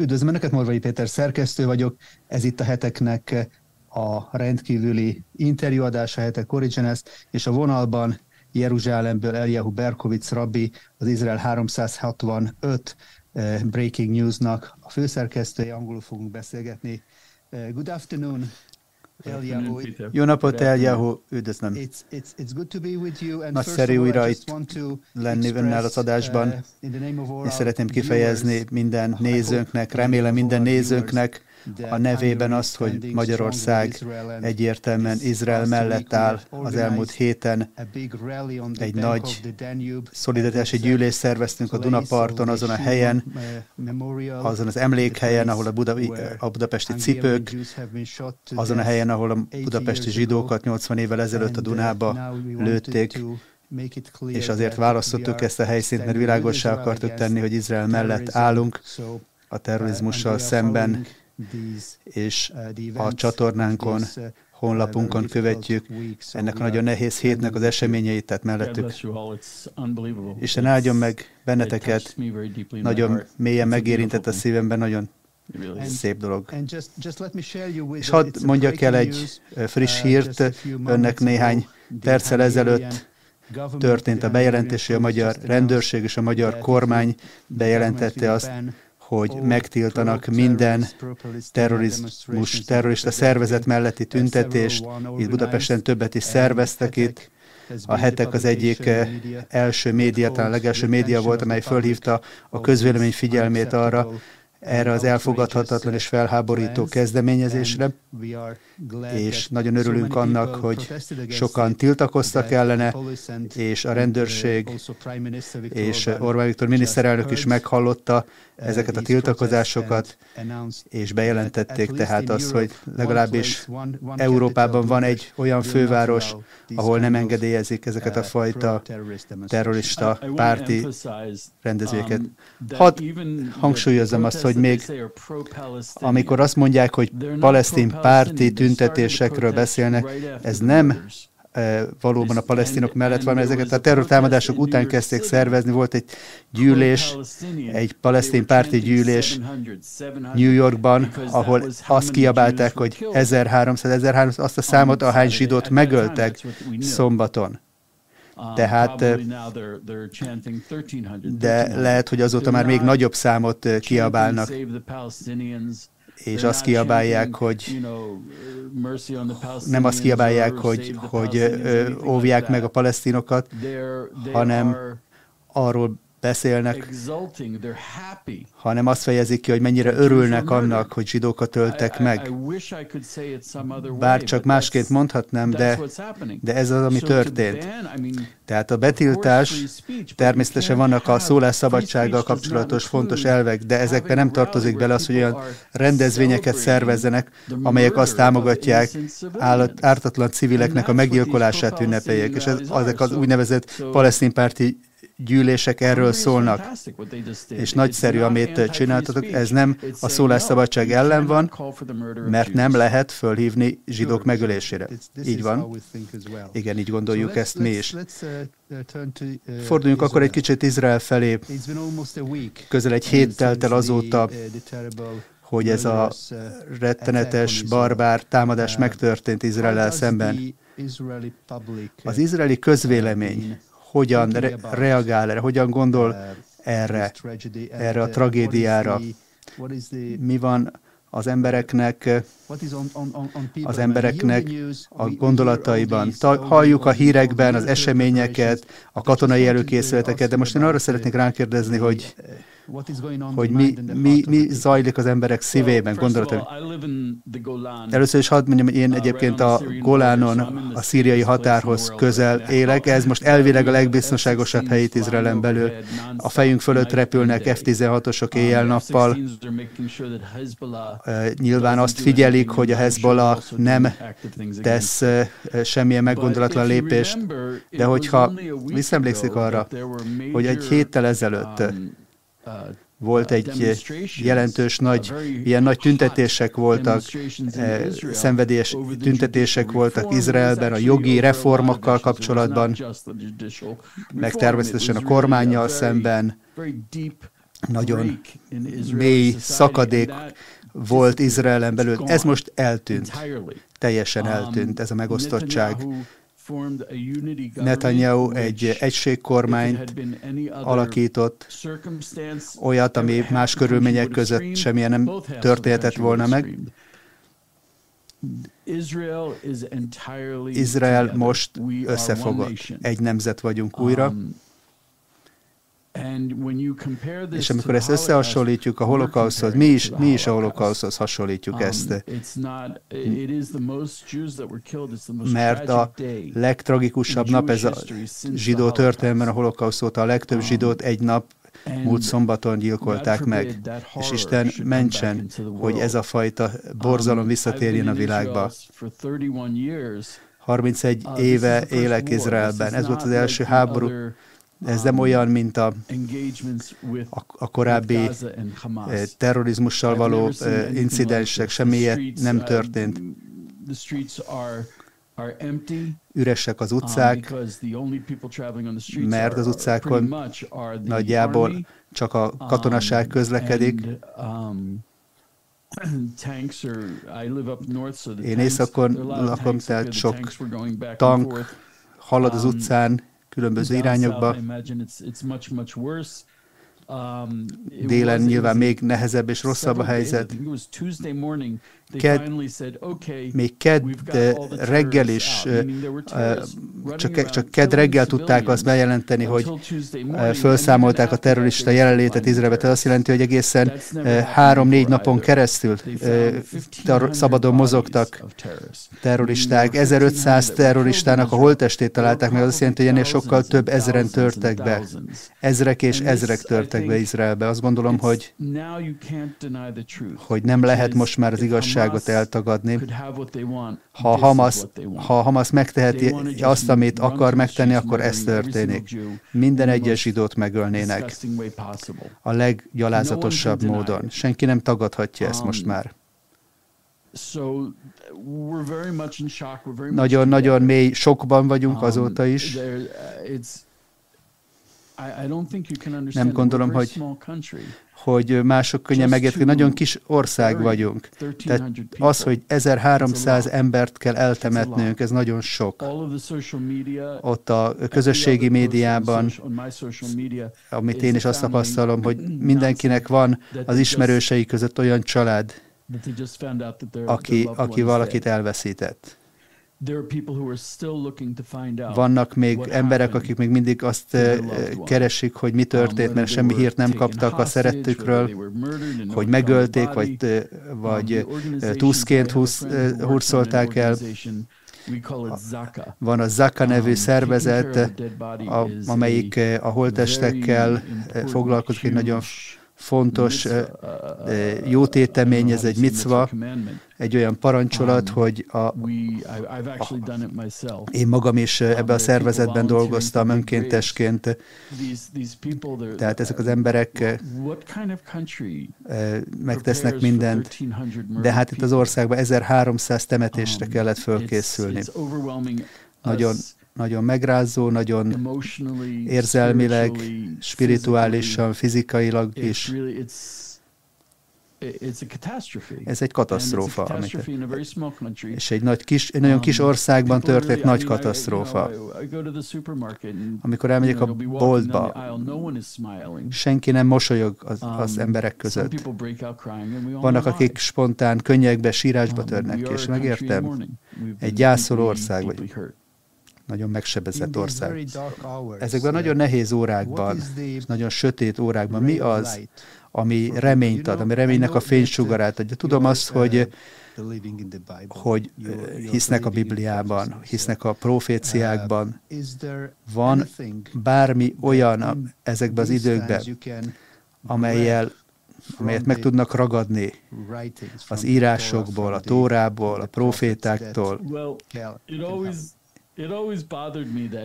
Üdvözlöm Önöket, Morvai Péter szerkesztő vagyok. Ez itt a heteknek a rendkívüli interjúadása, hetek Origenes, és a vonalban Jeruzsálemből Eliyahu Berkovic rabbi, az Izrael 365 eh, Breaking Newsnak a főszerkesztője, angolul fogunk beszélgetni. Eh, good afternoon. Eliyahu. Jó napot, Eliyahu, üdvözlöm. Nagyszerű újra itt lenni önnel az adásban. Uh, És szeretném kifejezni minden nézőnknek, remélem minden nézőnknek, a nevében azt, hogy Magyarország egyértelműen Izrael mellett áll. Az elmúlt héten. egy nagy szolidaritási gyűlést szerveztünk a Dunaparton, azon a helyen, azon az emlékhelyen, ahol a, Buda, a budapesti cipők, azon a helyen, ahol a budapesti zsidókat 80 évvel ezelőtt a Dunába lőtték, és azért választottuk ezt a helyszínt, mert világossá akartuk tenni, hogy Izrael mellett állunk a terrorizmussal szemben, és uh, a csatornánkon, uh, honlapunkon követjük ennek a nagyon nehéz hétnek az eseményeit, tehát mellettük. Isten áldjon meg benneteket, nagyon mélyen megérintett a szívemben, nagyon szép dolog. És hadd mondjak el egy friss uh, hírt önnek néhány perccel ezelőtt történt a bejelentés, hogy a magyar rendőrség és a magyar kormány bejelentette azt, hogy megtiltanak minden terrorizmus, terrorista szervezet melletti tüntetést. Itt Budapesten többet is szerveztek itt. A hetek az egyik eh, első média, talán legelső média volt, amely fölhívta a közvélemény figyelmét arra, erre az elfogadhatatlan és felháborító kezdeményezésre, és nagyon örülünk annak, hogy sokan tiltakoztak ellene, és a rendőrség és Orbán Viktor miniszterelnök is meghallotta ezeket a tiltakozásokat, és bejelentették tehát azt, hogy legalábbis Európában van egy olyan főváros, ahol nem engedélyezik ezeket a fajta terrorista párti rendezvényeket. Hadd hangsúlyozom azt, hogy még amikor azt mondják, hogy palesztin párti tüntetésekről beszélnek, ez nem valóban a palesztinok mellett van, mert ezeket a terrortámadások után kezdték szervezni. Volt egy gyűlés, egy palesztin párti gyűlés New Yorkban, ahol azt kiabálták, hogy 1300, 1300, azt a számot, ahány zsidót megöltek szombaton. Tehát, de lehet, hogy azóta már még nagyobb számot kiabálnak. és azt kiabálják, hogy nem azt kiabálják, hogy, hogy óvják meg a palesztinokat, hanem arról beszélnek, hanem azt fejezik ki, hogy mennyire örülnek annak, hogy zsidókat öltek meg. Bár csak másként mondhatnám, de, de ez az, ami történt. Tehát a betiltás, természetesen vannak a szólásszabadsággal kapcsolatos fontos elvek, de ezekben nem tartozik bele az, hogy olyan rendezvényeket szervezzenek, amelyek azt támogatják, állat, ártatlan civileknek a meggyilkolását ünnepeljék. És ez, ezek az úgynevezett palesztin párti gyűlések erről szólnak. És nagyszerű, amit csináltatok, ez nem a szólásszabadság ellen van, mert nem lehet fölhívni zsidók megölésére. Így van. Igen, így gondoljuk ezt mi is. Forduljunk akkor egy kicsit Izrael felé. Közel egy hét telt el azóta, hogy ez a rettenetes, barbár támadás megtörtént Izrael szemben. Az izraeli közvélemény hogyan re- reagál erre, hogyan gondol erre, erre a tragédiára. Mi van az embereknek, az embereknek a gondolataiban. Halljuk a hírekben az eseményeket, a katonai előkészületeket, de most én arra szeretnék rákérdezni, hogy hogy mi, mi, mi zajlik az emberek szívében, gondolatban. Először is hadd mondjam, hogy én egyébként a Golánon, a szíriai határhoz közel élek. Ez most elvileg a legbiztonságosabb hely itt Izraelen belül. A fejünk fölött repülnek F-16-osok éjjel-nappal. Nyilván azt figyelik, hogy a Hezbollah nem tesz semmilyen meggondolatlan lépést, de hogyha visszaemlékszik arra, hogy egy héttel ezelőtt volt egy jelentős nagy, ilyen nagy tüntetések voltak, eh, szenvedélyes tüntetések voltak Izraelben a jogi reformokkal kapcsolatban, meg természetesen a kormányjal szemben, nagyon mély szakadék volt Izraelen belül. Ez most eltűnt. Teljesen um, eltűnt ez a megosztottság. Netanyahu egy egységkormányt alakított, olyat, ami más körülmények között semmilyen nem történhetett volna meg. Izrael most összefogott. Egy nemzet vagyunk újra. Um, és amikor ezt összehasonlítjuk a holokauszhoz, mi is, mi is a holokauszhoz hasonlítjuk um, ezt. Mert a legtragikusabb nap ez a zsidó történelemben a holokausz óta a legtöbb um, zsidót egy nap múlt szombaton gyilkolták meg, és Isten mentsen, hogy ez a fajta borzalom um, visszatérjen a világba. 31 uh, éve élek Izraelben. Ez volt az első háború, ez nem olyan, mint a, a, a korábbi eh, terrorizmussal való eh, incidensek, semmi ilyet nem uh, történt. Üresek az utcák, mert az utcákon nagyjából csak a katonaság um, közlekedik. Um, Én északon lakom, tehát sok tank halad az um, utcán, különböző irányokba. Um, Délen nyilván még nehezebb és rosszabb a helyzet. Ked, még ked reggel is, csak, csak ked reggel tudták azt bejelenteni, hogy felszámolták a terrorista jelenlétet Izraelbe. Ez azt jelenti, hogy egészen három-négy napon keresztül szabadon mozogtak terroristák. 1500 terroristának a holtestét találták meg, az azt jelenti, hogy ennél sokkal több ezeren törtek be. Ezrek és ezrek törtek be Izraelbe. Azt gondolom, hogy, hogy nem lehet most már az igazság igazságot eltagadni. Ha Hamas, ha Hamas megteheti azt, amit akar megtenni, akkor ez történik. Minden egyes zsidót megölnének a leggyalázatosabb módon. Senki nem tagadhatja ezt most um, már. Nagyon-nagyon mély sokban vagyunk um, azóta is. Nem gondolom, hogy hogy mások könnyen megértik. Nagyon kis ország vagyunk. Tehát az, hogy 1300 embert kell eltemetnünk, ez nagyon sok. Ott a közösségi médiában, amit én is azt tapasztalom, hogy mindenkinek van az ismerősei között olyan család, aki, aki valakit elveszített. Vannak még emberek, akik még mindig azt eh, keresik, hogy mi um, történt, mert semmi hírt nem kaptak a szerettükről, hogy megölték, vagy, eh, vagy um, eh, túszként hurcolták el. Van a Zaka nevű um, szervezet, amelyik a holtestekkel foglalkozik, egy nagyon fontos jó tétemény, ez egy micva, egy olyan parancsolat, um, hogy a, a, én magam is ebbe a szervezetben dolgoztam önkéntesként, tehát ezek az emberek megtesznek mindent, de hát itt az országban 1300 temetésre um, kellett fölkészülni. Nagyon nagyon megrázó, nagyon érzelmileg, spirituálisan, fizikailag is. Ez egy katasztrófa. Amit, és egy, nagy kis, egy nagyon kis um, országban történt nagy katasztrófa. Amikor elmegyek a boltba, senki nem mosolyog az, az um, emberek között. Vannak, akik spontán könnyekbe, sírásba um, törnek, és megértem, egy gyászoló ország vagy. nagyon megsebezett ország. Ezekben nagyon nehéz órákban, nagyon sötét órákban. Mi az, ami reményt ad, ami reménynek a fénysugarát adja. Tudom azt, hogy hogy hisznek a Bibliában, hisznek a proféciákban. Van bármi olyan ezekben az időkben, amelyel amelyet meg tudnak ragadni az írásokból, a tórából, a profétáktól,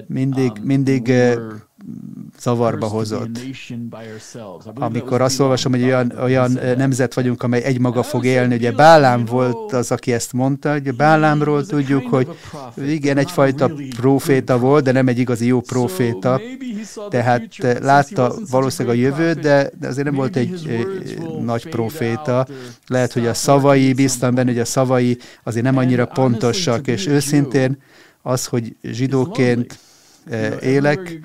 mindig, um, mindig zavarba hozott. Amikor azt olvasom, hogy olyan, olyan nemzet vagyunk, amely egymaga fog élni, ugye Bálám volt az, aki ezt mondta, ugye Bálámról tudjuk, hogy igen, egyfajta proféta volt, de nem egy igazi jó proféta, tehát látta valószínűleg a jövőt, de, de azért nem volt egy nagy proféta. Lehet, hogy a szavai, bíztam benne, hogy a szavai azért nem annyira pontosak, és őszintén az, hogy zsidóként eh, élek,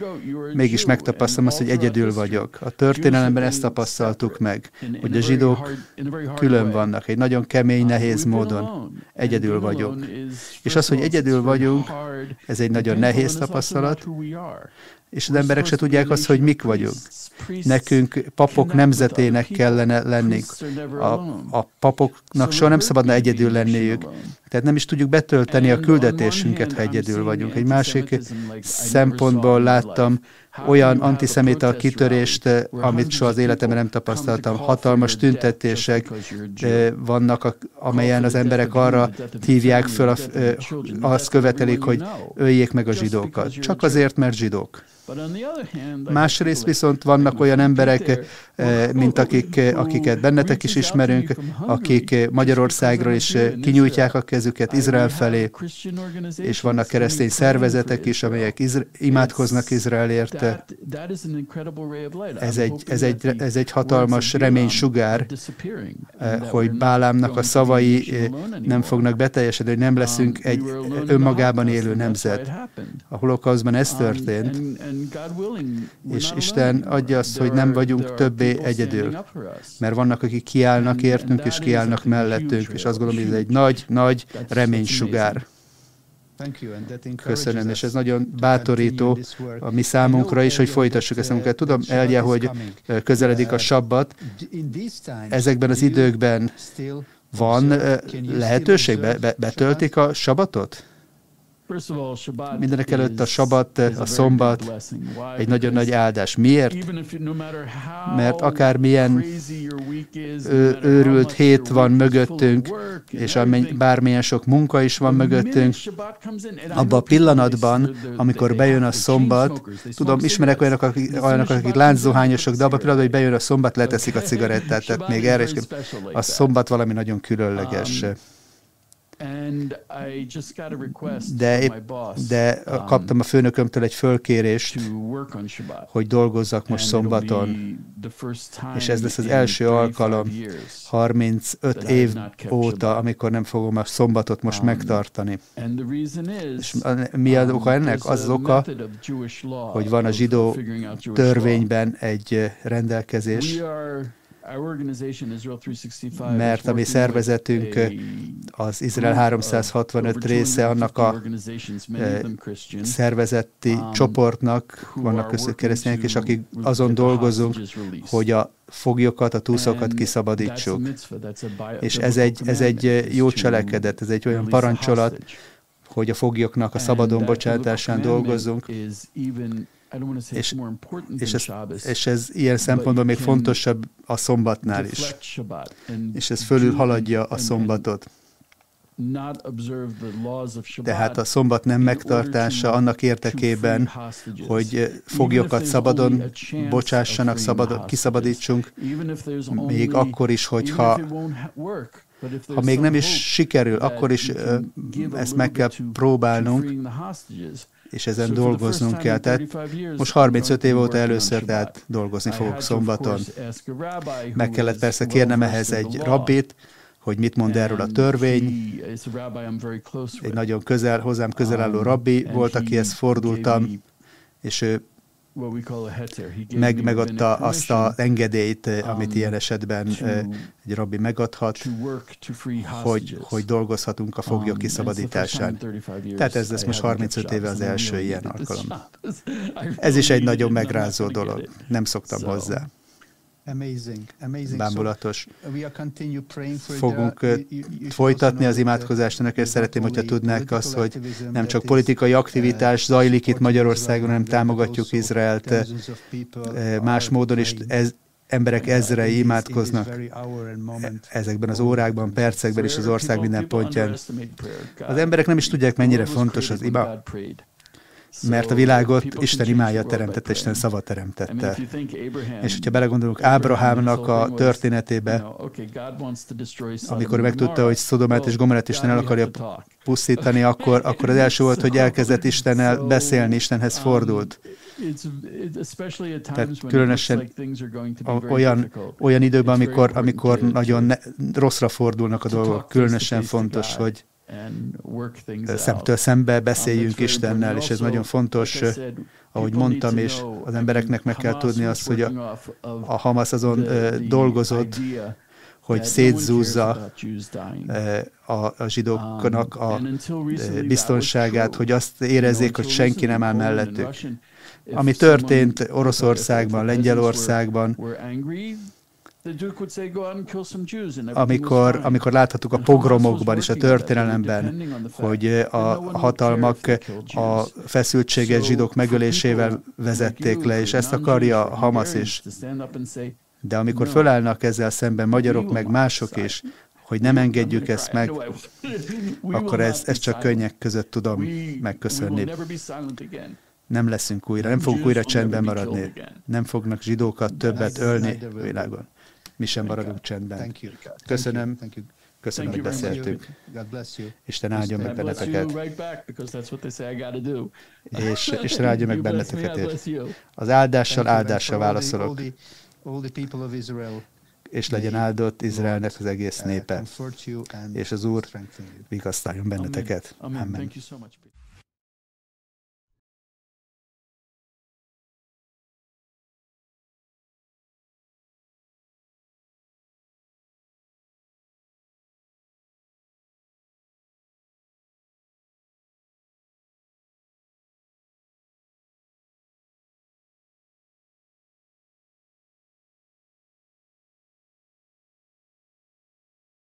mégis megtapasztalom azt, hogy egyedül vagyok. A történelemben ezt tapasztaltuk meg, hogy a zsidók külön vannak, egy nagyon kemény, nehéz módon. Egyedül vagyok. És az, hogy egyedül vagyunk, ez egy nagyon nehéz tapasztalat, és az emberek se tudják azt, hogy mik vagyunk. Nekünk papok nemzetének kellene lenni. A, a papoknak soha nem szabadna egyedül lenniük. Tehát nem is tudjuk betölteni a küldetésünket, ha egyedül vagyunk. Egy másik szempontból láttam olyan antiszemita kitörést, amit soha az életemben nem tapasztaltam. Hatalmas tüntetések vannak, amelyen az emberek arra hívják föl, azt követelik, hogy öljék meg a zsidókat. Csak azért, mert zsidók. Másrészt viszont vannak olyan emberek, mint akik, akiket bennetek is ismerünk, akik Magyarországról is kinyújtják a kezüket Izrael felé, és vannak keresztény szervezetek is, amelyek imádkoznak Izraelért. Ez egy, ez, egy, ez egy hatalmas reménysugár, hogy Bálámnak a szavai nem fognak beteljesedni, hogy nem leszünk egy önmagában élő nemzet. A holokauszban ez történt, és Isten adja azt, hogy nem vagyunk többé egyedül, mert vannak, akik kiállnak értünk, és kiállnak mellettünk, és azt gondolom, hogy ez egy nagy, nagy reménysugár. Köszönöm, és ez nagyon bátorító a mi számunkra is, hogy folytassuk ezt a munkát. Tudom, Elje, hogy közeledik a sabbat. Ezekben az időkben van lehetőség? Be, betöltik a sabatot? Mindenek előtt a sabat, a szombat egy nagyon nagy áldás. Miért? Mert akármilyen őrült hét van mögöttünk, és bármilyen sok munka is van mögöttünk, abban a pillanatban, amikor bejön a szombat, tudom, ismerek olyanok, akik, olyanok, akik lánczuhányosok, de abban a pillanatban, hogy bejön a szombat, leteszik a cigarettát, tehát még erre is a szombat valami nagyon különleges. De, épp, de um, kaptam a főnökömtől egy fölkérést, hogy dolgozzak most szombaton, és ez lesz az első alkalom 35 év óta, amikor nem fogom a szombatot most um, megtartani. És mi az oka um, ennek? Az az oka, hogy van a zsidó törvényben egy rendelkezés, mert a mi szervezetünk az Izrael 365 része annak a eh, szervezeti um, csoportnak, vannak között keresztények, és akik azon dolgozunk, hogy a foglyokat, a túszokat kiszabadítsuk. És ez egy, ez egy jó cselekedet, ez egy olyan parancsolat, hogy a foglyoknak a szabadon bocsátásán dolgozzunk, és, és, ez, és ez ilyen szempontból még fontosabb a szombatnál is. És ez fölül haladja a szombatot. Tehát a szombat nem megtartása annak érdekében, hogy foglyokat szabadon bocsássanak, szabad, kiszabadítsunk, még akkor is, hogyha ha még nem is sikerül, akkor is ezt meg kell próbálnunk, és ezen dolgoznunk kell. Tehát most 35 év óta először, tehát dolgozni fogok szombaton. Meg kellett persze kérnem ehhez egy rabbit, hogy mit mond erről a törvény. Egy nagyon közel, hozzám közel álló um, rabbi volt, akihez fordultam, és ő meg, megadta azt az engedélyt, um, amit ilyen esetben egy rabbi megadhat, hogy, hogy dolgozhatunk a foglyok um, kiszabadításán. Tehát ez lesz most 35 éve az első ilyen alkalom. Ez is egy nagyon megrázó dolog. Nem szoktam hozzá. Bámulatos. Fogunk folytatni az imádkozást, önökkel szeretném, hogyha tudnák azt, hogy nem csak politikai aktivitás zajlik itt Magyarországon, hanem támogatjuk Izraelt más módon is. Ez, emberek ezrei imádkoznak ezekben az órákban, percekben és az ország minden pontján. Az emberek nem is tudják, mennyire fontos az ima, mert a világot Isten imája teremtette, Isten szava teremtette. És hogyha belegondolunk Ábrahámnak a történetébe, amikor megtudta, hogy Szodomát és Gomorát Isten el akarja pusztítani, akkor, akkor az első volt, hogy elkezdett Istennel beszélni, Istenhez fordult. Tehát különösen olyan, olyan időben, amikor, amikor nagyon ne, rosszra fordulnak a dolgok, különösen fontos, hogy szemtől szembe beszéljünk Istennel, és ez nagyon fontos, ahogy mondtam, és az embereknek meg kell tudni azt, hogy a, a Hamas azon dolgozott, hogy szétzúzza a, a zsidóknak a biztonságát, hogy azt érezzék, hogy senki nem áll mellettük. Ami történt Oroszországban, Lengyelországban, amikor, amikor láthattuk a pogromokban és a történelemben, hogy a hatalmak a feszültséget zsidók megölésével vezették le, és ezt akarja Hamas is. De amikor fölállnak ezzel szemben magyarok, meg mások is, hogy nem engedjük ezt meg, akkor ezt, ezt csak könnyek között tudom megköszönni. Nem leszünk újra, nem fogunk újra csendben maradni. Nem fognak zsidókat többet ölni világon mi sem maradunk csendben. Köszönöm. Köszönöm, hogy beszéltünk. Isten áldjon meg benneteket. És, és áldjon meg benneteket. Az áldással áldással válaszolok. És legyen áldott Izraelnek az egész népe. És az Úr vigasztaljon benneteket. Amen.